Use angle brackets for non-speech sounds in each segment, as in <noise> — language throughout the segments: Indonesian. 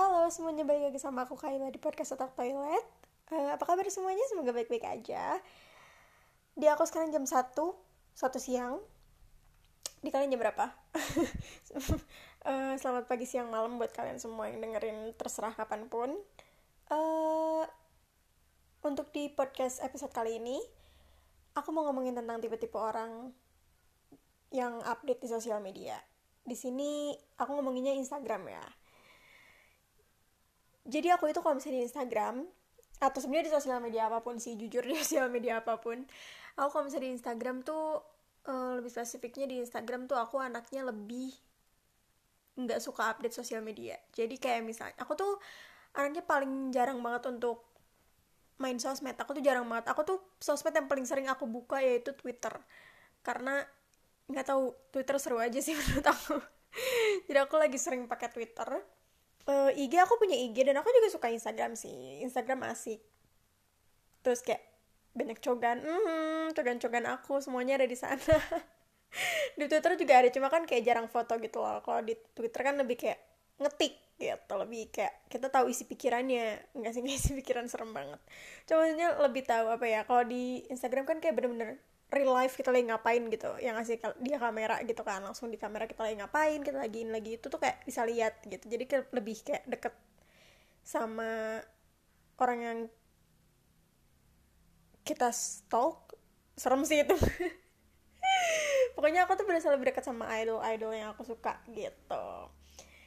Halo semuanya, balik lagi sama aku Kaila di podcast Otak Toilet Eh, Apa kabar semuanya? Semoga baik-baik aja Di aku sekarang jam 1 1 siang Di kalian jam berapa? <laughs> Eh, Selamat pagi, siang, malam buat kalian semua yang dengerin terserah kapan pun Eh, Untuk di podcast episode kali ini Aku mau ngomongin tentang tipe-tipe orang yang update di sosial media. Di sini aku ngomonginnya Instagram ya. Jadi aku itu kalau misalnya di Instagram atau sebenarnya di sosial media apa pun sih jujur di sosial media apa pun, aku kalau misalnya di Instagram tuh eh, lebih spesifiknya di Instagram tuh aku anaknya lebih nggak suka update sosial media. Jadi kayak misalnya aku tuh anaknya paling jarang banget untuk main sosmed. Aku tuh jarang banget. Aku tuh sosmed yang paling sering aku buka yaitu Twitter. Karena nggak tahu Twitter seru aja sih <laughs> menurut aku. Jadi aku lagi sering pakai Twitter Eh, IG aku punya IG dan aku juga suka Instagram sih. Instagram asik. Terus kayak banyak cogan hmm cogan-cogan aku semuanya ada di sana. <laughs> Di Twitter juga ada cuma kan kayak jarang foto gitu loh. Kalau di Twitter kan lebih kayak ngetik gitu lebih kayak kita tahu isi pikirannya. Nggak sih isi pikiran serem banget. Cuma maksudnya lebih tahu apa ya kalau di Instagram kan kayak bener-bener real life kita lagi ngapain gitu yang ngasih dia kamera gitu kan langsung di kamera kita lagi ngapain kita lagi ini lagi itu tuh kayak bisa lihat gitu. Jadi kayak lebih kayak deket sama orang yang kita stalk serem sih itu. <laughs> Pokoknya aku tuh berasa lebih dekat sama idol-idol yang aku suka gitu.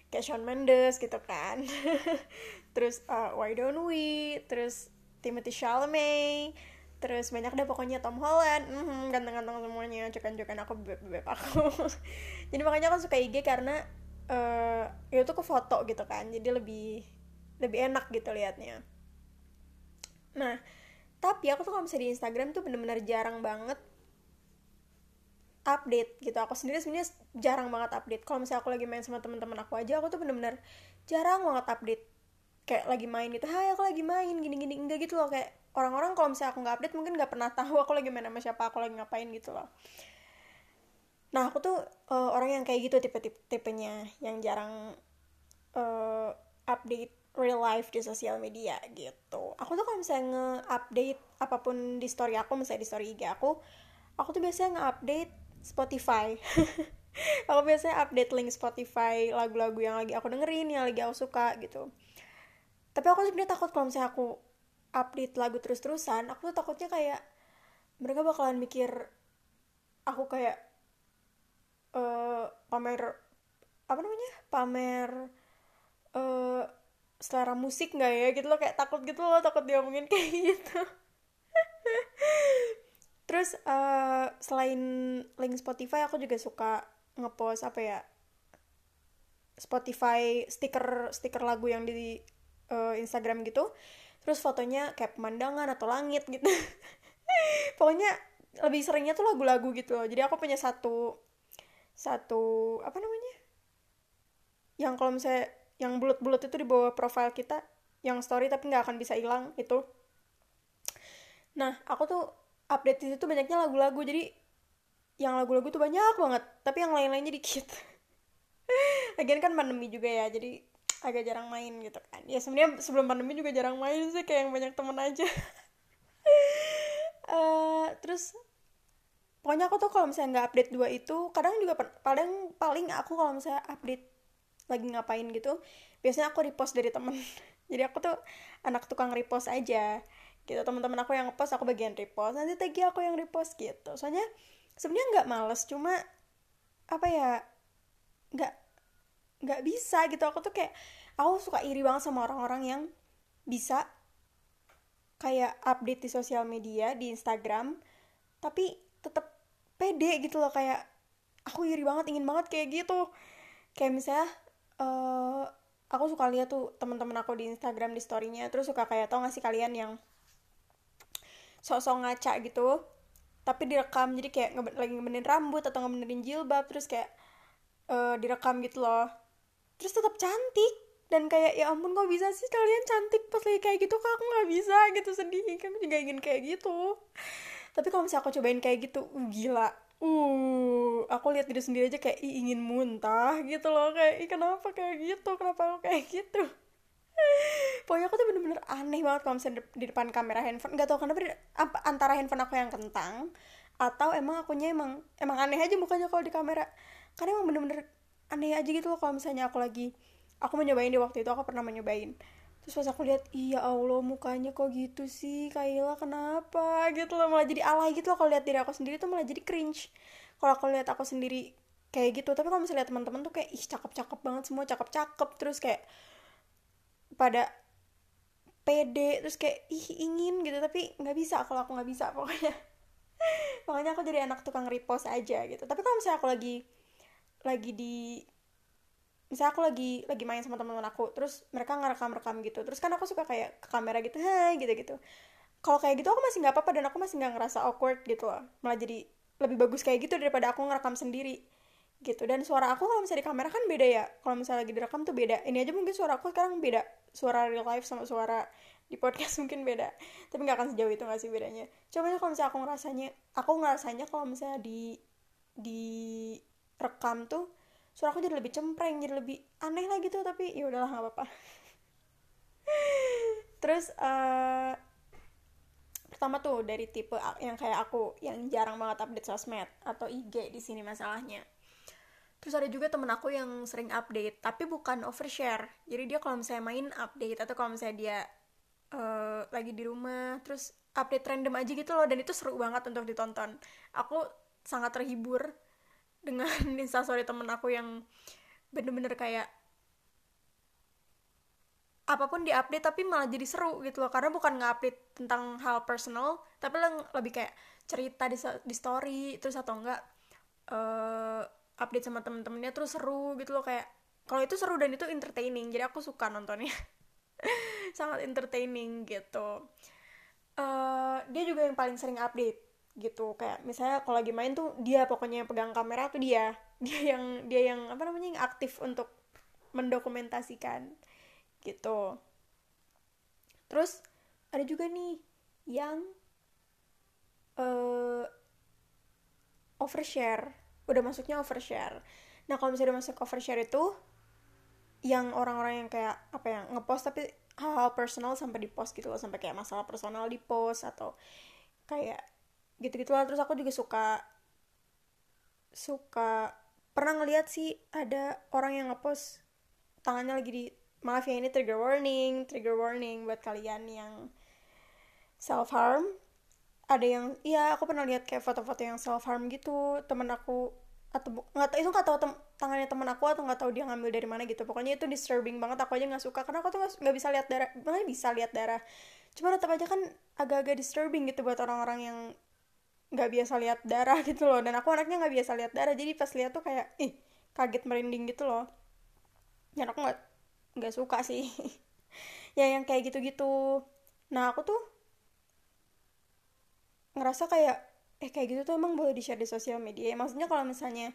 Kayak Shawn Mendes gitu kan. <laughs> Terus uh, Why Don't We terus Timothy Chalamet terus banyak deh pokoknya Tom Holland mhm, ganteng-ganteng semuanya cekan-cekan aku beb-beb aku. <laughs> Jadi makanya aku suka IG karena uh, itu ke foto gitu kan jadi lebih lebih enak gitu liatnya. Nah tapi aku tuh kalau misalnya di Instagram tuh bener-bener jarang banget update gitu. Aku sendiri sebenarnya jarang banget update. Kalau misalnya aku lagi main sama teman-teman aku aja aku tuh bener-bener jarang banget update. Kayak lagi main gitu hai aku lagi main gini-gini. Enggak gitu loh kayak orang-orang kalau misalnya aku nggak update mungkin nggak pernah tahu aku lagi main sama siapa aku lagi ngapain gitu loh. Nah aku tuh eh, orang yang kayak gitu tipe-tipenya yang jarang eh, update real life di sosial media gitu. Aku tuh kalau misalnya nge-update apa pun di story aku misalnya di story IG aku aku tuh biasanya nge-update Spotify. <laughs> Aku biasanya update link Spotify lagu-lagu yang lagi aku dengerin yang lagi aku suka gitu. Tapi aku sebenarnya takut kalau misalnya aku update lagu terus-terusan aku tuh takutnya kayak mereka bakalan mikir aku kayak eh pamer apa namanya? Pamer eh selera musik nggak ya? Gitu loh kayak takut gitu loh takut diomongin <laughs> kayak gitu. Terus eh, selain link Spotify aku juga suka ngepost apa ya? Spotify stiker stiker lagu yang di eh, Instagram gitu terus fotonya kayak pemandangan atau langit gitu. <laughs> Pokoknya lebih seringnya tuh lagu-lagu gitu loh. Jadi aku punya satu satu apa namanya? Yang kalau misalnya yang bulat-bulat itu di bawah profile kita yang story tapi nggak akan bisa hilang itu. Nah aku tuh update di situ banyaknya lagu-lagu. Jadi yang lagu-lagu tuh banyak banget tapi yang lain-lainnya dikit. <laughs> Lagian kan pandemi juga ya jadi agak jarang main gitu kan. Ya sebenarnya sebelum pandemi juga jarang main sih kayak yang banyak temen aja. <laughs> Eh, terus pokoknya aku tuh kalau misalnya nggak update dua itu kadang juga paling paling aku kalau misalnya update lagi ngapain gitu biasanya aku repost dari temen. <laughs> Jadi aku tuh anak tukang repost aja. Gitu teman-teman aku yang ngepost aku bagian repost. Nanti tagi aku yang repost gitu. Soalnya sebenarnya nggak males cuma apa ya nggak nggak bisa gitu. Aku tuh kayak aku suka iri banget sama orang-orang yang bisa kayak update di sosial media di Instagram tapi tetap pede gitu loh. Kayak aku iri banget ingin banget kayak gitu. Kayak misalnya eh aku suka lihat tuh teman-teman aku di Instagram di storynya. Terus suka kayak tau gak sih kalian yang sosok ngaca gitu tapi direkam. Jadi kayak ngebe- lagi ngebenerin rambut atau ngebenerin jilbab terus kayak eh, direkam gitu loh terus tetap cantik. Dan kayak ya ampun kok bisa sih kalian cantik pas lagi kayak gitu? Kok aku nggak bisa? Gitu sedih. Kan juga ingin kayak gitu. Tapi kalau misalnya aku cobain kayak gitu uh, gila. Uh aku lihat diri sendiri aja kayak "Ih, ingin muntah gitu loh. Kayak Ih, kenapa kayak gitu? Kenapa aku kayak gitu? <laughs> Pokoknya aku tuh bener-bener aneh banget kalau misalnya di depan kamera handphone. Nggak tahu kenapa apa antara handphone aku yang kentang atau emang akunya emang emang aneh aja mukanya kalau di kamera. Karena emang bener-bener aneh aja gitu loh kalau misalnya aku lagi aku mau di waktu itu aku pernah menyobain. Terus pas aku lihat iya allah mukanya kok gitu sih Kayla kenapa? Gitu loh malah jadi alay gitu loh kalau lihat diri aku sendiri tuh malah jadi cringe. Kalau aku lihat aku sendiri kayak gitu tapi kalau misalnya teman-teman tuh kayak ih cakep-cakep banget semua cakep-cakep. Terus kayak pada pede terus kayak ih ingin gitu. Tapi nggak bisa kalau aku nggak bisa pokoknya. <laughs> Makanya aku jadi anak tukang repost aja gitu. Tapi kalau misalnya aku lagi lagi di misalnya aku lagi lagi main sama teman-teman aku terus mereka ngerekam-rekam gitu. Terus kan aku suka kayak ke kamera gitu hai gitu gitu kalau kayak gitu aku masih nggak apa-apa dan aku masih nggak ngerasa awkward gitu loh. Malah jadi lebih bagus kayak gitu daripada aku ngerekam sendiri gitu. Dan suara aku kalau misalnya di kamera kan beda ya. Kalau misalnya lagi direkam tuh beda. Ini aja mungkin suara aku sekarang beda. Suara real life sama suara di podcast <laughs> mungkin beda. Tapi nggak akan sejauh itu nggak sih bedanya. Coba kalau misalnya aku ngerasanya aku ngerasanya kalau misalnya di di rekam tuh suara aku jadi lebih cempreng jadi lebih aneh lah gitu tapi ya udahlah nggak apa-apa. <laughs> Terus uh, pertama tuh dari tipe yang kayak aku yang jarang banget update sosmed atau IG di sini masalahnya. Terus ada juga temen aku yang sering update tapi bukan overshare. Jadi dia kalau misalnya main update atau kalau misalnya dia uh, lagi di rumah terus update random aja gitu loh dan itu seru banget untuk ditonton. Aku sangat terhibur dengan <laughs> instastory temen aku yang bener-bener kayak apa pun diupdate tapi malah jadi seru gitu loh. Karena bukan nge-update tentang hal personal tapi lebih kayak cerita di, di story terus atau enggak uh, update sama temen-temennya terus seru gitu loh. Kayak kalau itu seru dan itu entertaining jadi aku suka nontonnya. <laughs> Sangat entertaining gitu. Uh, dia juga yang paling sering update gitu. Kayak misalnya kalau lagi main tuh dia pokoknya yang pegang kamera tuh dia. <laughs> Dia yang dia yang apa namanya yang aktif untuk mendokumentasikan. Gitu. Terus ada juga nih yang uh, overshare. Udah masuknya overshare. Nah kalau misalnya udah masuk overshare itu yang orang-orang yang kayak apa ya ngepost tapi hal-hal personal sampai di post gitu loh. Sampai kayak masalah personal di post atau kayak gitu-gitu lah terus aku juga suka suka pernah ngeliat sih ada orang yang ngepost tangannya lagi di maaf ya ini trigger warning trigger warning buat kalian yang self harm ada yang iya aku pernah lihat kayak foto-foto yang self harm gitu. Temen aku atau nggak tahu itu nggak tahu tem tangannya temen aku atau nggak tahu dia ngambil dari mana gitu. Pokoknya itu disturbing banget. Aku aja nggak suka. Karena aku tuh nggak bisa lihat darah mana bisa lihat darah. Cuma tetap aja kan agak-agak disturbing gitu buat orang-orang yang nggak biasa lihat darah <laughs> gitu loh. Dan aku anaknya nggak biasa lihat darah. Jadi pas lihat tuh kayak ih kaget merinding gitu loh. Dan aku nggak nggak suka sih. <laughs> Ya yang kayak gitu-gitu. Nah aku tuh ngerasa kayak eh kayak gitu tuh emang boleh di share di sosial media ya. Maksudnya kalau misalnya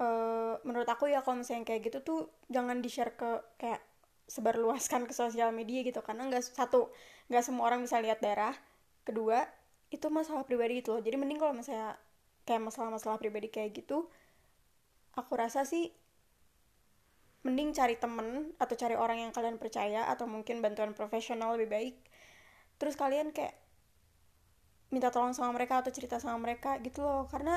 uh, menurut aku ya kalau misalnya kayak gitu tuh jangan di share ke kayak sebarluaskan ke sosial media gitu. Karena nggak satu nggak semua orang bisa lihat darah. Kedua itu masalah pribadi gitu loh. Jadi mending kalau misalnya kayak masalah-masalah pribadi kayak gitu aku rasa sih mending cari temen atau cari orang yang kalian percaya atau mungkin bantuan profesional lebih baik. Terus kalian kayak minta tolong sama mereka atau cerita sama mereka gitu loh. Karena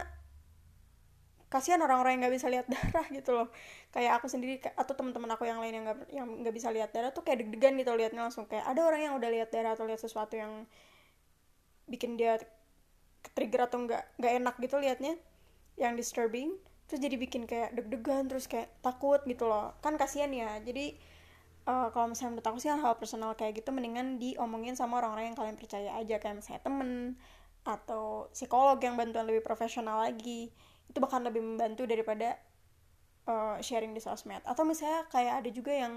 kasihan orang-orang yang nggak bisa lihat <laughs> darah gitu loh. Kayak aku sendiri atau teman-teman aku yang lain yang nggak yang nggak bisa lihat darah tuh kayak deg-degan gitu liatnya langsung. Kayak ada orang yang udah lihat darah atau lihat sesuatu yang bikin dia trigger atau nggak nggak enak gitu liatnya yang disturbing terus jadi bikin kayak deg-degan terus kayak takut gitu loh. Kan kasihan ya jadi uh, kalau misalnya menurut aku sih hal personal kayak gitu mendingan diomongin sama orang-orang yang kalian percaya aja kayak misalnya temen atau psikolog yang bantuan lebih profesional lagi. Itu bahkan lebih membantu daripada uh, sharing di sosmed. Atau misalnya kayak ada juga yang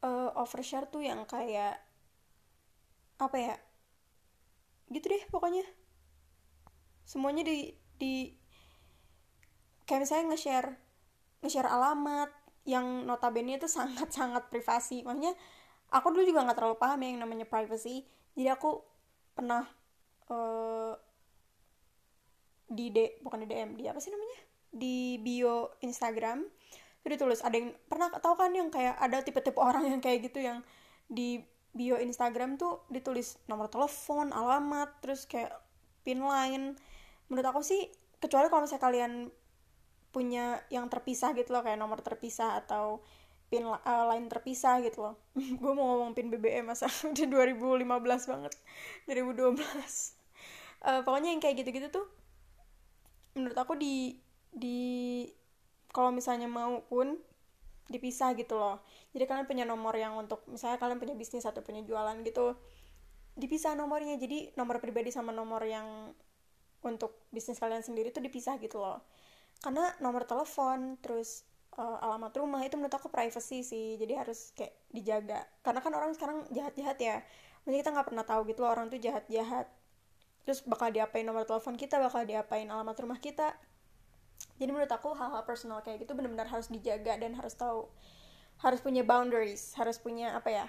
uh, overshare tuh yang kayak apa ya gitu deh pokoknya. Semuanya di di kayak misalnya nge-share nge-share alamat yang notabene itu sangat-sangat <laughs> privasi. Makanya aku dulu juga nggak terlalu paham ya yang namanya privacy. Jadi aku pernah uh, di D bukan di DM di apa sih namanya? Di bio Instagram itu ditulis. Ada yang pernah tahu kan yang kayak ada tipe-tipe orang yang kayak gitu yang di bio Instagram tuh ditulis nomor telepon alamat terus kayak pin line. Menurut aku sih kecuali kalau misalnya kalian punya yang terpisah gitu loh kayak nomor terpisah atau pin uh, line terpisah gitu loh. <laughs> Gue mau ngomong pin BBM masa <laughs> udah 2015 banget 2012 uh, pokoknya yang kayak gitu-gitu tuh menurut aku di di kalau misalnya mau pun dipisah gitu loh. Jadi kalian punya nomor yang untuk misalnya kalian punya bisnis atau punya jualan gitu dipisah nomornya. Jadi nomor pribadi sama nomor yang untuk bisnis kalian sendiri tuh dipisah gitu loh. Karena nomor telepon terus uh, alamat rumah itu menurut aku privacy sih. Jadi harus kayak dijaga. Karena kan orang sekarang jahat-jahat ya. Maksudnya kita nggak pernah tahu gitu loh orang tuh jahat-jahat. Terus bakal diapain nomor telepon kita bakal diapain alamat rumah kita jadi menurut aku hal-hal personal kayak gitu benar-benar harus dijaga dan harus tahu harus punya boundaries harus punya apa ya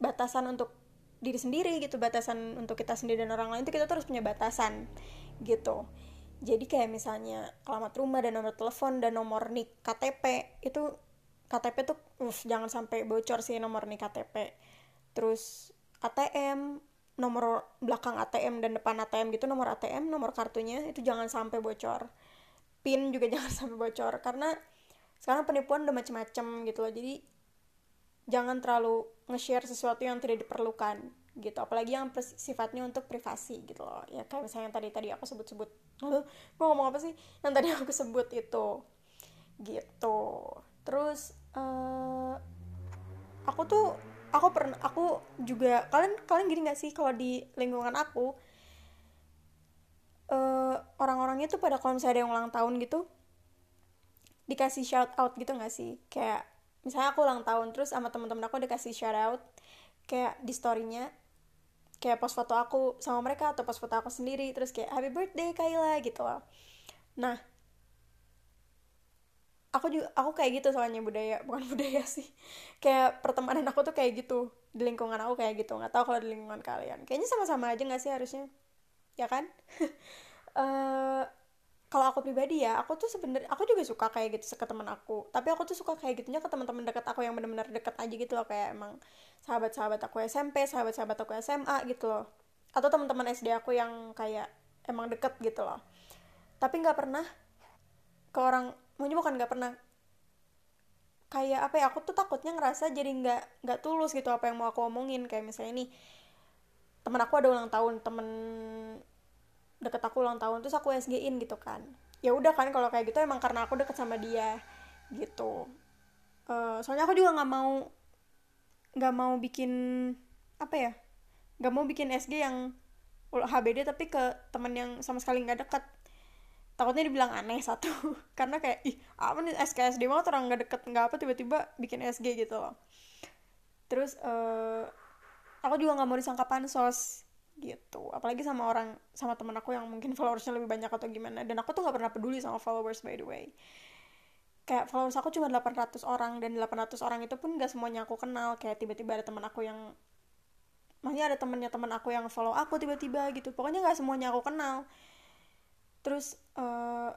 batasan untuk diri sendiri gitu batasan untuk kita sendiri dan orang lain itu kita terus punya batasan gitu. Jadi kayak misalnya alamat rumah dan nomor telepon dan nomor nik KTP itu KTP tuh uff, jangan sampai bocor sih nomor nik KTP terus ATM nomor belakang ATM dan depan ATM gitu nomor ATM nomor kartunya itu jangan sampai bocor pin juga <laughs> jangan sampai bocor. Karena sekarang penipuan udah macem-macem gitu loh. Jadi jangan terlalu nge-share sesuatu yang tidak diperlukan gitu. Apalagi yang sifatnya untuk privasi gitu loh. Ya kayak misalnya yang tadi tadi aku sebut-sebut. <laughs> Lalu gue ngomong apa sih? Yang tadi aku sebut itu. Gitu. Terus uh, aku tuh aku pernah aku juga kalian kalian gini gak sih kalau di lingkungan aku uh, orang-orangnya tuh pada kalau misalnya ada yang ulang tahun gitu dikasih shout out gitu gak sih? Kayak misalnya aku ulang tahun terus sama teman-teman aku dikasih shout out kayak di storynya kayak post foto aku sama mereka atau post foto aku sendiri terus kayak happy birthday Kayla gitu loh. Nah aku juga aku kayak gitu soalnya budaya bukan <laughs> budaya sih. Kayak pertemanan aku tuh kayak gitu di lingkungan aku kayak gitu nggak tahu kalau di lingkungan kalian. Kayaknya sama-sama aja nggak sih harusnya ya kan? Uh, <laughs> kalau aku pribadi ya aku tuh sebenernya aku juga suka kayak gitu ke teman aku. Tapi aku tuh suka kayak gitunya ke teman-teman dekat aku yang benar-benar dekat aja gitu loh kayak emang sahabat-sahabat aku SMP sahabat-sahabat aku SMA gitu loh. Atau teman-teman SD aku yang kayak emang deket gitu loh. Tapi nggak pernah ke orang mungkin bukan nggak pernah kayak apa ya aku tuh takutnya ngerasa jadi nggak nggak tulus gitu apa yang mau aku omongin. Kayak misalnya nih teman aku ada ulang tahun temen deket aku ulang tahun terus aku SG-in gitu kan. Ya udah kan kalau kayak gitu emang karena aku deket sama dia gitu. Uh, soalnya aku juga nggak mau nggak mau bikin apa ya nggak mau bikin SG yang HBD tapi ke temen yang sama sekali nggak deket. Takutnya dibilang aneh satu <laughs> karena kayak ih apa nih SKSD banget orang nggak deket nggak apa tiba-tiba bikin SG gitu loh. Terus uh, aku juga nggak mau disangka pansos gitu. Apalagi sama orang sama temen aku yang mungkin followersnya lebih banyak atau gimana. Dan aku tuh nggak pernah peduli sama followers by the way. Kayak followers aku cuma 800 orang dan 800 orang itu pun gak semuanya aku kenal. Kayak tiba-tiba ada teman aku yang maksudnya ada temennya teman aku yang follow aku tiba-tiba gitu. Pokoknya gak semuanya aku kenal. Terus uh,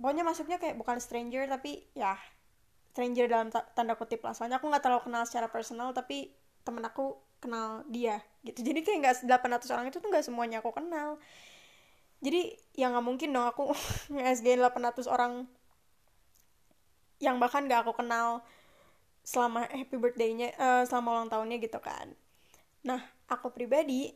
pokoknya masuknya kayak bukan stranger tapi ya stranger dalam tanda kutip lah. Soalnya aku nggak terlalu kenal secara personal tapi temen aku kenal dia gitu. Jadi kayak nggak 800 orang itu tuh nggak semuanya aku kenal. Jadi ya nggak mungkin dong aku <laughs> nge-SG 800 orang yang bahkan gak aku kenal selama happy birthday-nya uh, selama ulang tahunnya gitu kan. Nah aku pribadi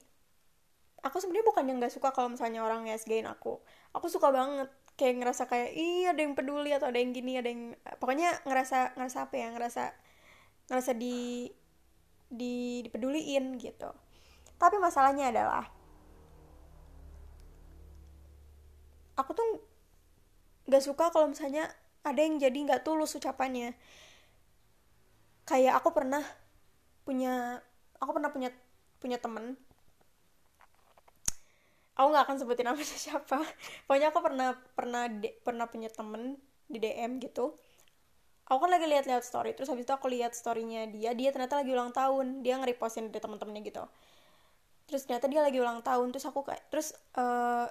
aku sebenarnya bukan yang nggak suka kalau misalnya orang nge-SG-in aku. Aku suka banget kayak ngerasa kayak ih ada yang peduli atau ada yang gini ada yang pokoknya ngerasa ngerasa apa ya ngerasa ngerasa di di dipeduliin gitu. Tapi masalahnya adalah aku tuh nggak suka kalau misalnya ada yang jadi nggak tulus ucapannya. Kayak aku pernah punya aku pernah punya punya temen aku nggak akan sebutin namanya <laughs> siapa. Pokoknya aku pernah pernah de, pernah punya temen di DM gitu. Aku kan lagi lihat-lihat story terus habis itu aku lihat storynya dia dia ternyata lagi ulang tahun. Dia nge-repostin dari teman-temannya gitu. Terus ternyata dia lagi ulang tahun terus aku kayak terus uh,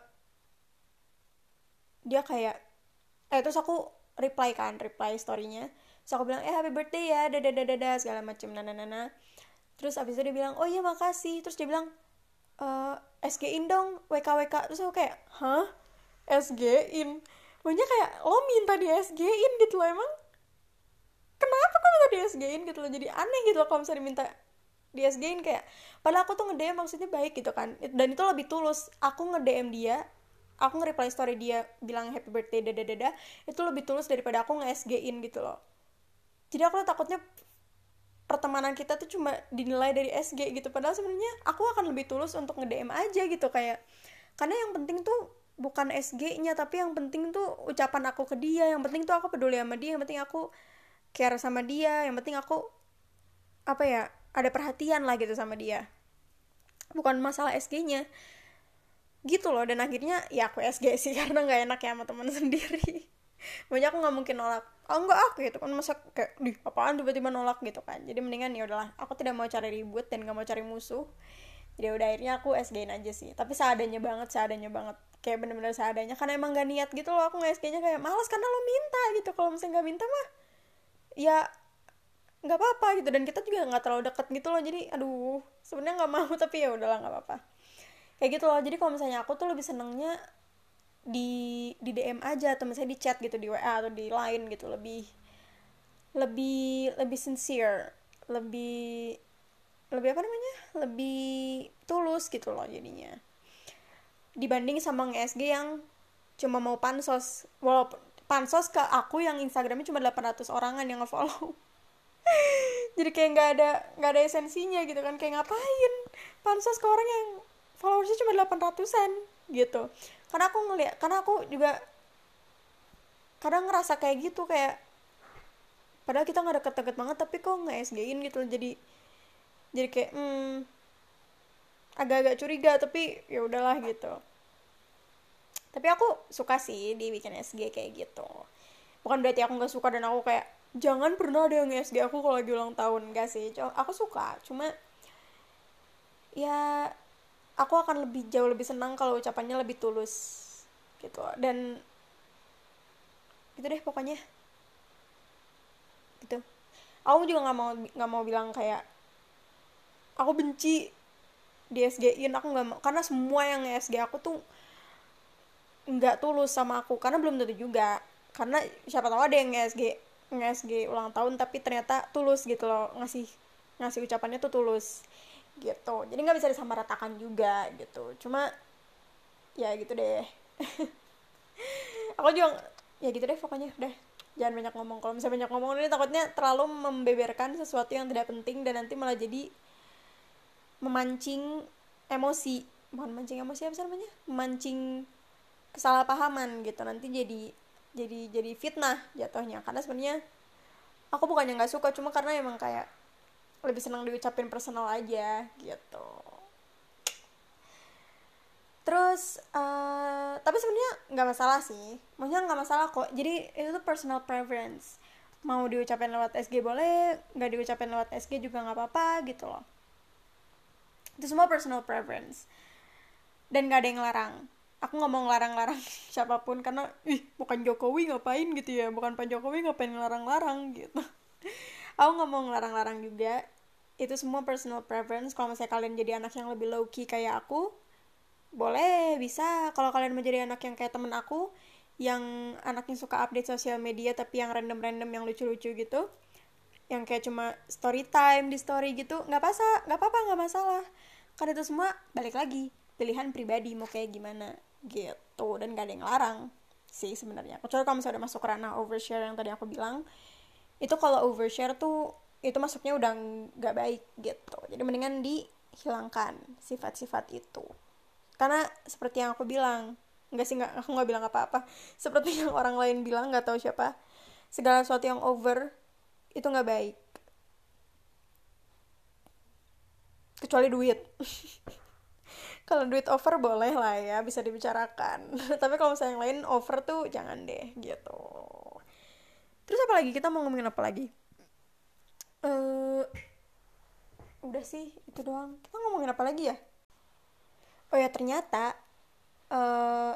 dia kayak eh terus aku reply kan reply storynya. So aku bilang eh happy birthday ya dada dada dada segala macem nana nana terus abis itu dia bilang oh iya makasih. Terus dia bilang uh, eh, SG in dong WK WK terus aku kayak hah? SG in pokoknya kayak lo minta di SG in gitu loh emang kenapa kok minta di SG in gitu loh? Jadi aneh gitu loh kalau misalnya minta di SG in kayak padahal aku tuh nge-DM maksudnya baik gitu kan. Dan itu lebih tulus. Aku nge-DM dia aku nge-reply story dia bilang happy birthday dada dada itu lebih tulus daripada aku nge-SG in gitu loh. Jadi aku takutnya pertemanan kita tuh cuma dinilai dari SG gitu. Padahal sebenarnya aku akan lebih tulus untuk nge-DM aja gitu kayak karena yang penting tuh bukan SG-nya tapi yang penting tuh ucapan aku ke dia. Yang penting tuh aku peduli sama dia yang penting aku care sama dia yang penting aku apa ya ada perhatian lah gitu sama dia. Bukan masalah SG-nya gitu loh dan akhirnya ya aku SG sih <laughs> karena nggak enak ya sama teman <laughs> sendiri. Banyak aku nggak mungkin nolak oh enggak aku gitu kan. Masa kayak di apaan tiba-tiba nolak gitu kan. Jadi mendingan ya udahlah aku tidak mau cari ribut dan nggak mau cari musuh. Jadi udah akhirnya aku SG-in aja sih. Tapi seadanya banget seadanya banget. Kayak bener-bener seadanya karena emang gak niat gitu loh. Aku nge SG-nya kayak males karena lo minta gitu. Kalau misalnya nggak minta mah ya nggak apa-apa gitu. Dan kita juga nggak terlalu deket gitu loh. Jadi aduh sebenarnya nggak mau <laughs> tapi ya udahlah nggak apa-apa. Kayak gitu loh. Jadi kalau misalnya aku tuh lebih senengnya di di DM aja atau misalnya di chat gitu di WA atau di line gitu lebih lebih lebih sincere lebih lebih apa namanya? Lebih tulus gitu loh jadinya. Dibanding sama nge-SG yang cuma mau pansos walaupun pansos ke aku yang Instagramnya cuma 800 orangan yang ngefollow. <laughs> Jadi kayak nggak ada nggak ada esensinya gitu kan kayak ngapain? Pansos ke orang yang followersnya cuma 800an gitu karena aku ngeliat karena aku juga kadang ngerasa kayak gitu kayak padahal kita nggak deket-deket banget tapi kok nggak SG-in gitu. Jadi jadi kayak hmm, agak-agak curiga tapi ya udahlah gitu. Tapi aku suka sih di bikin SG kayak gitu. Bukan berarti aku nggak suka dan aku kayak jangan pernah ada yang SG aku kalau lagi ulang tahun. Enggak sih aku suka. Cuma ya aku akan lebih jauh lebih senang kalau ucapannya lebih tulus gitu. Dan gitu deh pokoknya. Gitu. Aku juga nggak mau nggak mau bilang kayak aku benci di SG-in aku nggak mau karena semua yang SG aku tuh nggak tulus sama aku. Karena belum tentu juga. Karena siapa tahu ada yang SG SG ulang tahun tapi ternyata tulus gitu loh. Ngasih ngasih ucapannya tuh tulus gitu. Jadi nggak bisa disamaratakan juga gitu. Cuma ya gitu deh. <laughs> Aku juga ya gitu deh pokoknya. Udah jangan banyak ngomong. Kalau misalnya banyak ngomong ini takutnya terlalu membeberkan sesuatu yang tidak penting dan nanti malah jadi memancing emosi. Bukan mancing emosi apa sih namanya? Memancing kesalahpahaman gitu. Nanti jadi jadi jadi fitnah jatuhnya. Karena sebenarnya aku bukannya nggak suka cuma karena emang kayak lebih senang diucapin personal aja gitu. Terus uh, tapi sebenarnya nggak masalah sih. Maksudnya nggak masalah kok. Jadi itu tuh personal preference. Mau diucapin lewat SG boleh nggak diucapin lewat SG juga nggak apa-apa gitu loh. Itu semua personal preference. Dan nggak ada yang larang aku nggak mau ngelarang-larang <laughs> siapa pun karena ih bukan Jokowi ngapain gitu ya. Bukan Pak Jokowi ngapain ngelarang-larang gitu aku nggak mau ngelarang-larang juga. Itu semua personal preference. Kalau misalnya kalian jadi anak yang lebih low key kayak aku boleh bisa. Kalau kalian menjadi anak yang kayak temen aku yang anaknya suka update sosial media tapi yang random-random yang lucu-lucu gitu yang kayak cuma story time di story gitu nggak apa nggak apa-apa nggak masalah. Karena itu semua balik lagi pilihan pribadi mau kayak gimana gitu. Dan gak ada yang larang sih sebenarnya. Kecuali kalau misalnya udah masuk ranah overshare yang tadi aku bilang itu kalau overshare tuh itu masuknya udah nggak baik gitu. Jadi mendingan dihilangkan sifat-sifat itu. Karena seperti yang aku bilang nggak sih nggak aku nggak bilang apa-apa. Seperti yang orang lain bilang nggak tahu siapa segala sesuatu yang over itu nggak baik. Kecuali duit. <laughs> Kalau duit over boleh lah ya bisa dibicarakan. <laughs> Tapi kalau misalnya yang lain over tuh jangan deh gitu terus apa lagi? Kita mau ngomongin apa lagi? Uh, udah sih itu doang. Kita ngomongin apa lagi ya? Oh ya ternyata uh,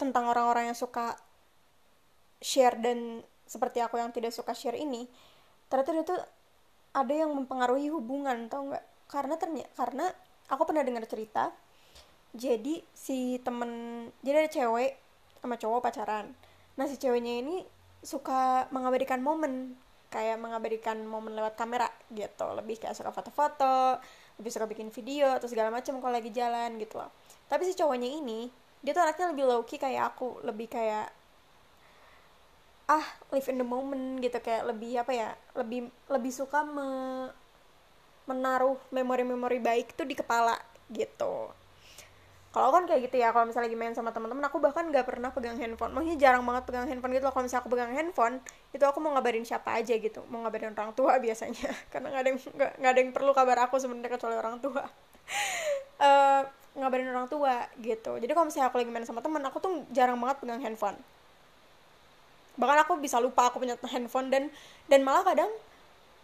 tentang orang-orang yang suka share dan seperti aku yang tidak suka share ini ternyata itu ada yang mempengaruhi hubungan tau nggak? Karena ternyata karena aku pernah dengar cerita jadi si temen jadi ada cewek sama cowok pacaran nah si ceweknya ini suka mengabadikan momen kayak mengabadikan momen lewat kamera gitu. Lebih kayak suka foto-foto lebih suka bikin video atau segala macam kalau lagi jalan gitu loh. Tapi si cowoknya ini dia tuh anaknya lebih low key kayak aku lebih kayak ah live in the moment gitu. Kayak lebih apa ya lebih lebih suka me, menaruh memori-memori baik tuh di kepala gitu kalau kan kayak gitu ya kalau misalnya lagi main sama teman-teman aku bahkan nggak pernah pegang handphone. Maksudnya jarang banget pegang handphone gitu. Kalau misalnya aku pegang handphone itu aku mau ngabarin siapa aja gitu. Mau ngabarin orang tua <laughs> biasanya. Karena nggak ada yang nggak ada yang perlu kabar aku sebenarnya kecuali orang tua. Uh, <laughs> ngabarin orang tua gitu. Jadi kalau misalnya aku lagi main sama teman aku tuh jarang banget pegang handphone. Bahkan aku bisa lupa aku punya handphone dan dan malah kadang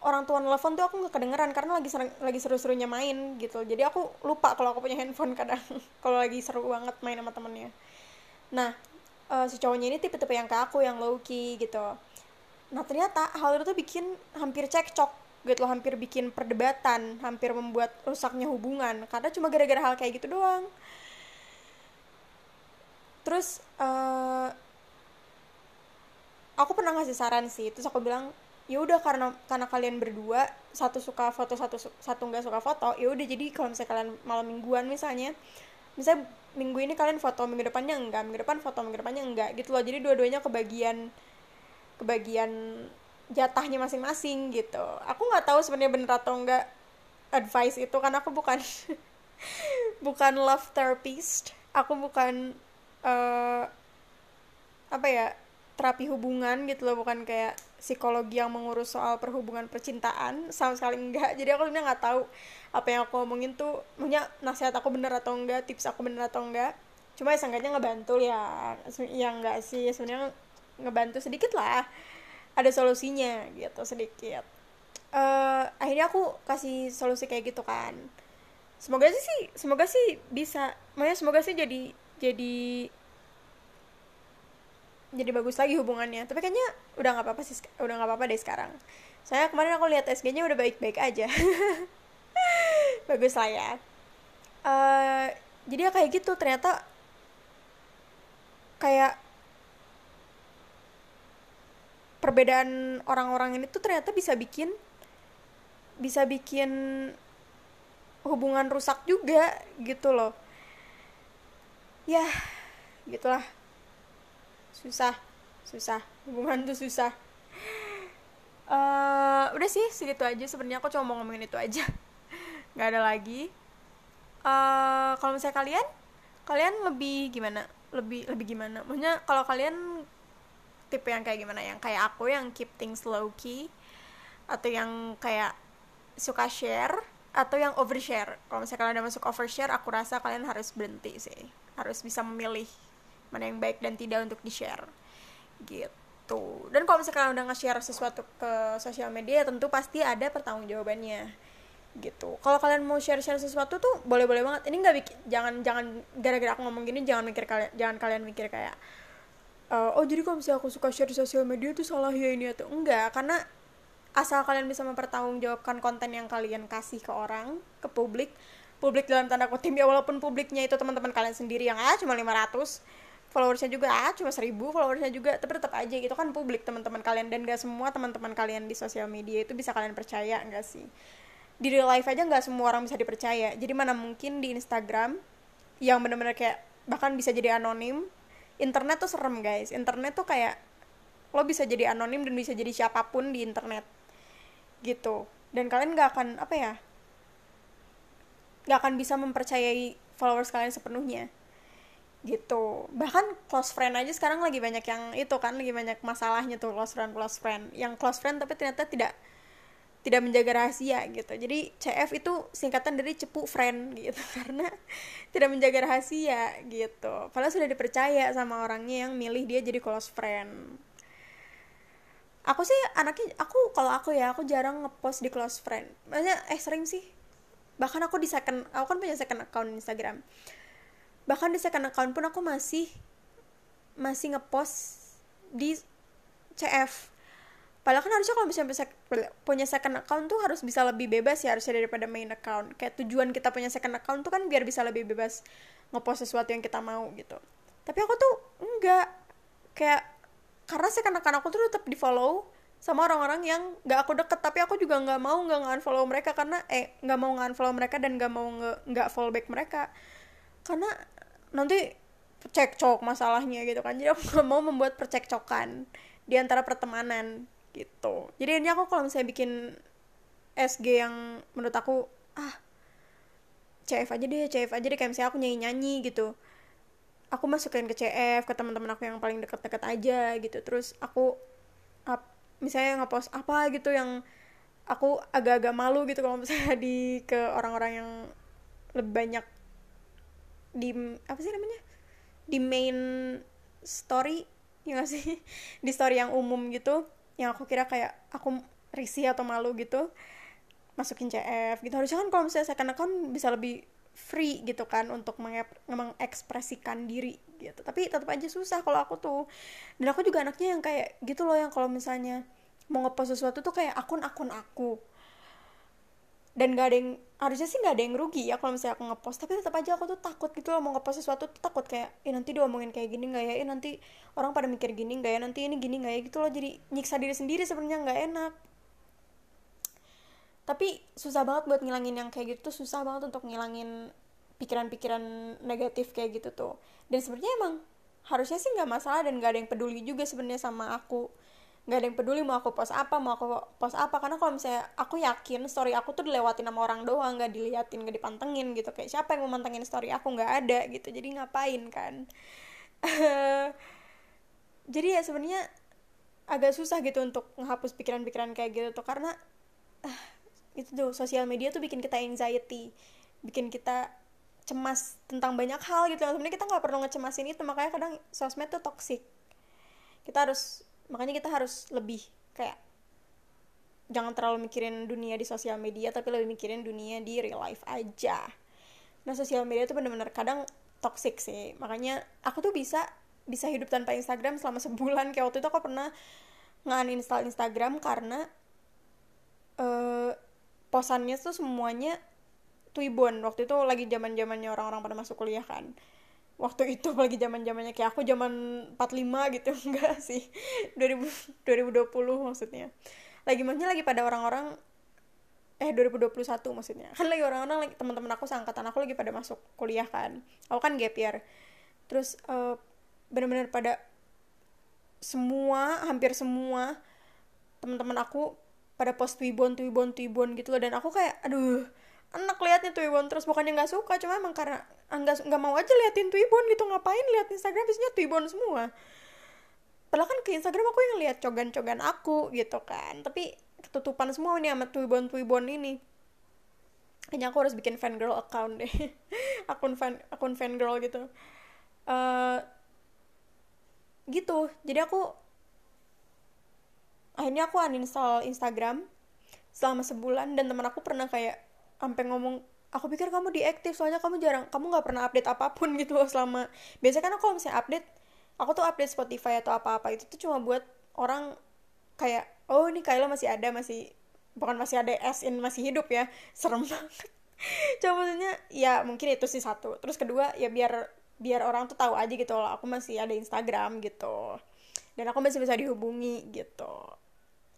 orang tua nelfon tuh aku nggak kedengeran karena lagi sering, lagi seru-serunya main gitu. Jadi aku lupa kalau aku punya handphone kadang <laughs> kalau lagi seru banget main sama temennya. Nah uh, si cowoknya ini tipe-tipe yang kayak aku yang low key gitu. Nah ternyata hal itu tuh bikin hampir cekcok gitu loh hampir bikin perdebatan hampir membuat rusaknya hubungan. Karena cuma gara-gara hal kayak gitu doang. Terus uh, aku pernah ngasih saran sih. Terus aku bilang ya udah karena karena kalian berdua satu suka foto satu satu nggak suka foto ya udah jadi kalau misalnya kalian malam mingguan misalnya misalnya minggu ini kalian foto minggu depannya enggak minggu depan foto minggu depannya enggak gitu loh. Jadi dua-duanya kebagian kebagian jatahnya masing-masing gitu. Aku nggak tahu sebenarnya bener atau enggak advice itu karena aku bukan <laughs> bukan love therapist. Aku bukan uh, apa ya terapi hubungan gitu loh bukan kayak psikologi yang mengurus soal perhubungan percintaan sama sekali enggak. Jadi aku sebenarnya nggak tahu apa yang aku ngomongin tuh punya nasihat aku bener atau enggak tips aku bener atau enggak. Cuma ya seenggaknya ngebantu ya ya enggak sih sebenarnya ngebantu sedikit lah ada solusinya gitu sedikit. Uh, akhirnya aku kasih solusi kayak gitu kan. Semoga sih semoga sih bisa makanya semoga sih jadi jadi jadi bagus lagi hubungannya. Tapi kayaknya udah nggak apa-apa sih udah nggak apa-apa deh sekarang. Saya kemarin aku lihat SG-nya udah baik-baik aja. <laughs> Bagus lah ya. Uh, jadi ya kayak gitu ternyata kayak perbedaan orang-orang ini tuh ternyata bisa bikin bisa bikin hubungan rusak juga gitu loh. Ya gitulah susah. Susah. Hubungan tuh susah. Uh, udah sih segitu aja sebenarnya. Aku cuma mau ngomongin itu aja. <laughs> Nggak ada lagi. Uh, kalau misalnya kalian kalian lebih gimana? Lebih lebih gimana? Maksudnya kalau kalian tipe yang kayak gimana? Yang kayak aku yang keep things low key atau yang kayak suka share? Atau yang overshare? Kalau misalnya kalian udah masuk overshare aku rasa kalian harus berhenti sih. Harus bisa memilih mana yang baik dan tidak untuk di share gitu. Dan kalau misalkan udah nge-share sesuatu ke sosial media tentu pasti ada pertanggungjawabannya. Gitu. Kalau kalian mau share-share sesuatu tuh boleh-boleh banget. Ini nggak jangan jangan gara-gara aku ngomong gini jangan mikir kalian jangan kalian mikir kayak uh, oh jadi kalau misalnya aku suka share di sosial media tuh salah ya ini atau enggak? Karena asal kalian bisa mempertanggungjawabkan konten yang kalian kasih ke orang ke publik publik dalam tanda kutip ya walaupun publiknya itu teman-teman kalian sendiri yang ah cuma 500 followersnya juga ah cuma seribu followersnya juga tapi tetap aja itu kan publik teman-teman kalian dan gak semua teman-teman kalian di sosial media itu bisa kalian percaya enggak sih? Di real life aja nggak semua orang bisa dipercaya. Jadi mana mungkin di Instagram yang bener-bener kayak bahkan bisa jadi anonim internet tuh serem guys. Internet tuh kayak lo bisa jadi anonim dan bisa jadi siapa pun di internet gitu. Dan kalian nggak akan apa ya nggak akan bisa mempercayai followers kalian sepenuhnya gitu. Bahkan close friend aja sekarang lagi banyak yang itu kan lagi banyak masalahnya tuh close friend close friend. Yang close friend tapi ternyata tidak tidak menjaga rahasia gitu. Jadi CF itu singkatan dari cepu friend gitu. <laughs> Karena tidak menjaga rahasia gitu. Padahal sudah dipercaya sama orangnya yang milih dia jadi close friend. Aku sih anaknya aku kalau aku ya aku jarang ngepost di close friend. Maksudnya eh sering sih. Bahkan aku di second aku kan punya second account Instagram bahkan di second account pun aku masih masih ngepost di CF padahal kan harusnya kalau misalnya punya second account tuh harus bisa lebih bebas ya harusnya daripada main account. Kayak tujuan kita punya second account tuh kan biar bisa lebih bebas ngepost sesuatu yang kita mau gitu. Tapi aku tuh enggak. Kayak karena second account aku tuh tetap di follow sama orang-orang yang gak aku deket. Tapi aku juga nggak mau nggak nge-unfollow mereka karena eh nggak mau nge-unfollow mereka dan nggak mau nggak follow back mereka. Karena nanti cekcok masalahnya gitu kan. Jadi aku nggak mau membuat percekcokan di antara pertemanan gitu. Jadi ini aku kalau misalnya bikin SG yang menurut aku ah CF aja deh CF aja deh. Kayak misalnya aku nyanyi nyanyi gitu. Aku masukin ke CF ke teman-teman aku yang paling deket-deket aja gitu. Terus aku up, misalnya ngepost apa gitu yang aku agak-agak malu gitu kalau misalnya <laughs> di ke orang-orang yang lebih banyak di apa sih namanya? Di main story ya gak sih? <laughs> Di story yang umum gitu yang aku kira kayak aku risih atau malu gitu masukin CF gitu. Harusnya kan kalau misalnya second account bisa lebih free gitu kan untuk mengekspresikan diri gitu. Tapi tetap aja susah kalau aku tuh. Dan aku juga anaknya yang kayak gitu loh yang kalau misalnya mau ngepost sesuatu tuh kayak akun-akun aku dan gak ada yang harusnya sih gak ada yang rugi ya kalau misalnya aku ngepost. Tapi tetap aja aku tuh takut gitu loh mau ngepost sesuatu tuh takut kayak eh nanti diomongin kayak gini nggak ya? Eh nanti orang pada mikir gini nggak ya? Nanti ini gini nggak ya? Gitu loh. Jadi nyiksa diri sendiri sebenarnya nggak enak. Tapi susah banget buat ngilangin yang kayak gitu tuh susah banget untuk ngilangin pikiran-pikiran negatif kayak gitu tuh. Dan sebenarnya emang harusnya sih nggak masalah dan gak ada yang peduli juga sebenarnya sama aku nggak ada yang peduli mau aku post apa mau aku post apa. Karena kalau misalnya aku yakin story aku tuh dilewatin sama orang doang nggak diliatin nggak dipantengin gitu. Kayak siapa yang mau mantengin story aku? Nggak ada gitu. Jadi ngapain kan? <laughs> Jadi ya sebenarnya agak susah gitu untuk menghapus pikiran-pikiran kayak gitu tuh. Karena uh, itu tuh sosial media tuh bikin kita anxiety bikin kita cemas tentang banyak hal gitu. Sebenarnya kita nggak perlu ngecemasin itu. Makanya kadang sosmed tuh toxic. Kita harus makanya kita harus lebih kayak jangan terlalu mikirin dunia di sosial media tapi lebih mikirin dunia di real life aja. Nah sosial media tuh bener-bener kadang toxic sih. Makanya aku tuh bisa bisa hidup tanpa Instagram selama <laughs> sebulan. Kayak waktu itu aku pernah nge-uninstall Instagram karena uh, posannya tuh semuanya Twibbon. Waktu itu lagi zaman zamannya orang-orang pada masuk kuliah kan waktu itu lagi zaman zamannya kayak aku zaman 45 gitu <laughs> enggak sih. 2000 2020 maksudnya. Lagi maksudnya lagi pada orang-orang eh 2021 maksudnya. Kan lagi orang-orang lagi teman-teman aku seangkatan aku lagi pada masuk kuliah kan. Aku kan gap year. Terus uh, benar-benar pada semua hampir semua teman-teman aku pada post twibon twibon twibon gitu loh. Dan aku kayak aduh enak liatnya Twibbon terus bukannya nggak suka cuma emang karena nggak nggak mau aja liatin Twibbon gitu ngapain liat Instagram biasanya Twibbon semua. Padahal kan ke Instagram aku yang lihat cogan-cogan aku gitu kan tapi ketutupan semua nih sama Twibbon Twibbon ini. Kayaknya aku harus bikin fan girl account deh <laughs> akun fan akun fan girl gitu. Uh, gitu jadi aku akhirnya aku uninstall Instagram selama sebulan dan teman aku pernah kayak sampai ngomong aku pikir kamu diaktif soalnya kamu jarang kamu nggak pernah update apa pun <laughs> gitu loh selama. Biasanya kan aku kalau misalnya update aku tuh update Spotify atau apa-apa itu tuh cuma buat orang kayak oh ini Kayla masih ada masih bukan masih ada S in masih hidup ya. <laughs> Serem banget. Coba maksudnya ya mungkin itu sih satu. Terus kedua ya biar biar orang tuh tahu aja gitu loh aku masih ada Instagram gitu. Dan aku masih bisa dihubungi gitu.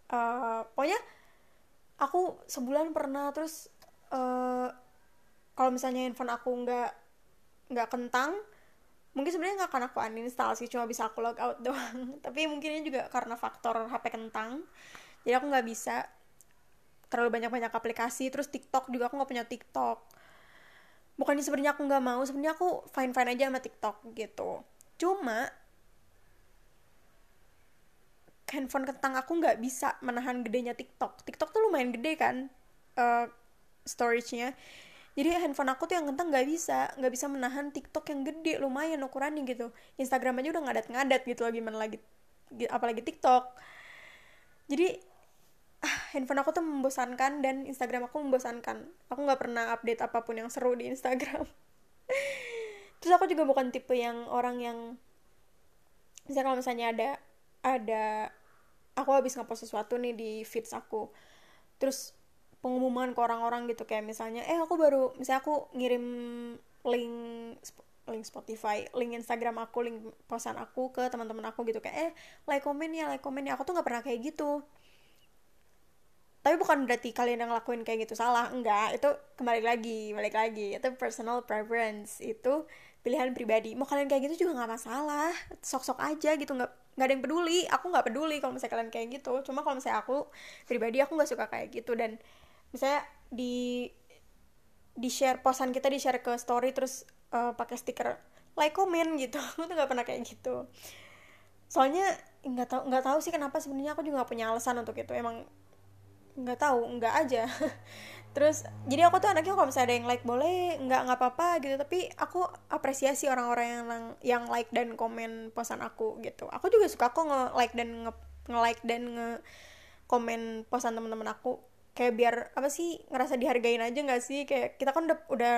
Uh, pokoknya aku sebulan pernah terus uh, kalau misalnya handphone aku nggak nggak kentang mungkin sebenarnya nggak akan aku uninstall sih cuma bisa aku log out <laughs> doang. Tapi mungkin ini juga karena faktor HP kentang jadi aku nggak bisa. Terlalu banyak banyak aplikasi terus TikTok juga aku nggak punya TikTok. Bukannya sebenarnya aku nggak mau sebenarnya aku fine fine aja sama TikTok gitu. Cuma handphone kentang aku nggak bisa menahan gedenya TikTok. TikTok tuh lumayan gede kan? Uh, storage-nya. Jadi handphone aku tuh yang kentang nggak bisa nggak bisa menahan TikTok yang gede lumayan ukurannya gitu. Instagram aja udah ngadat-ngadat gitu loh gimana lagi apalagi TikTok. Jadi ah, handphone aku tuh membosankan dan Instagram aku membosankan. Aku nggak pernah update apa pun yang seru di Instagram. <laughs> Terus aku juga bukan tipe yang orang yang misalnya kalau misalnya ada ada aku habis ngepost sesuatu nih di feeds aku. Terus pengumuman ke orang-orang gitu kayak misalnya eh aku baru misalnya aku ngirim link link Spotify, link Instagram aku, link posan aku ke teman-teman aku gitu kayak eh like komen ya, like komen ya. Aku tuh nggak pernah kayak gitu. Tapi bukan berarti kalian yang ngelakuin kayak gitu salah, enggak. Itu kembali lagi, balik lagi. Itu personal preference, itu pilihan pribadi. Mau kalian kayak gitu juga nggak masalah, sok-sok aja gitu, nggak nggak ada yang peduli. Aku nggak peduli kalau misalnya kalian kayak gitu. Cuma kalau misalnya aku pribadi aku nggak suka kayak gitu dan misalnya di di share posan kita di share ke story terus uh, pakai stiker like comment gitu. <laughs> Aku tuh nggak pernah kayak gitu. Soalnya nggak tahu nggak tahu sih kenapa sebenarnya aku juga gak punya alasan untuk itu. Emang nggak tahu nggak aja. <laughs> Terus jadi aku tuh anaknya kalau misalnya ada yang like boleh nggak nggak apa-apa gitu. Tapi aku apresiasi orang-orang yang yang like dan komen posan aku gitu. Aku juga suka kok nge like dan nge, nge like dan nge komen posan teman-teman aku kayak biar apa sih ngerasa dihargain aja nggak sih? Kayak kita kan udah udah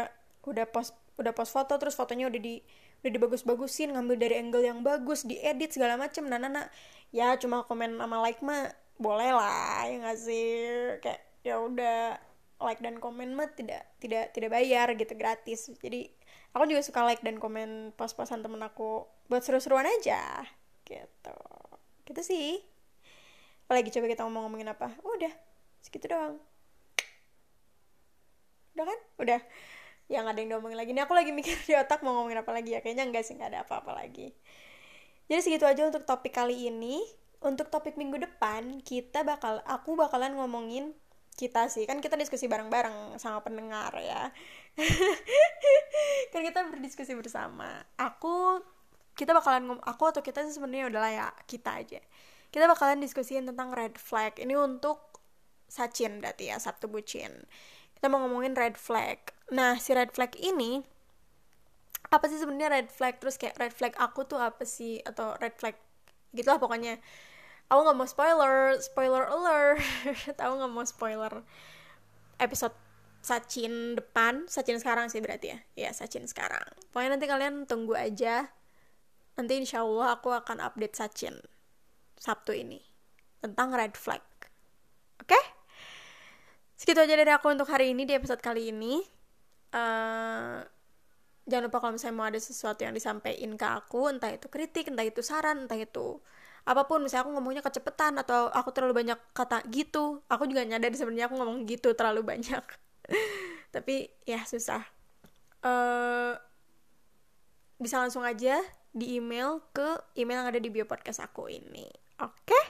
udah post udah post foto terus fotonya udah di udah dibagus-bagusin ngambil dari angle yang bagus diedit segala macem. Nah, nah, nah. Ya cuma komen sama like mah boleh lah ya nggak sih? Kayak ya udah like dan komen mah tidak tidak tidak bayar gitu gratis. Jadi aku juga suka like dan komen post-postan temen aku buat seru-seruan aja gitu. Gitu sih. Apalagi coba kita ngomong-ngomongin apa? Udah segitu doang. Udah kan? Udah. Yang ada yang diomongin lagi. Ini aku lagi mikir di otak mau ngomongin apa lagi ya. Kayaknya enggak sih nggak ada apa-apa lagi. Jadi segitu aja untuk topik kali ini. Untuk topik minggu depan kita bakal aku bakalan ngomongin kita sih. Kan kita diskusi bareng-bareng sama pendengar ya. <laughs> Kan kita berdiskusi bersama. Aku kita bakalan ngom aku atau kita sebenarnya udahlah ya kita aja. Kita bakalan diskusiin tentang red flag. Ini untuk Sachin berarti ya Sabtu Bucin. Kita mau ngomongin red flag. Nah si red flag ini apa sih sebenarnya red flag? Terus kayak red flag aku tuh apa sih? Atau red flag gitulah pokoknya. Aku nggak mau spoiler spoiler alert. <laughs> Tahu nggak mau spoiler episode Sachin depan. Sachin sekarang sih berarti ya? Ya Sachin sekarang. Pokoknya nanti kalian tunggu aja. Nanti insya Allah aku akan update Sachin Sabtu ini tentang red flag. Oke? okay? Segitu aja dari aku untuk hari ini di episode kali ini. Uh, jangan lupa kalau misalnya mau ada sesuatu yang disampaikan ke aku entah itu kritik entah itu saran entah itu apa pun. Misalnya aku ngomongnya kecepetan atau aku terlalu banyak kata gitu. Aku juga nyadar sebenarnya aku ngomong gitu terlalu banyak. <laughs> Tapi ya susah. Uh, bisa langsung aja di email ke email yang ada di bio podcast aku ini. Oke? Okay?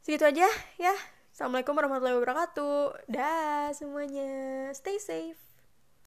segitu aja ya Assalamualaikum warahmatullahi wabarakatuh. Dah semuanya. Stay safe.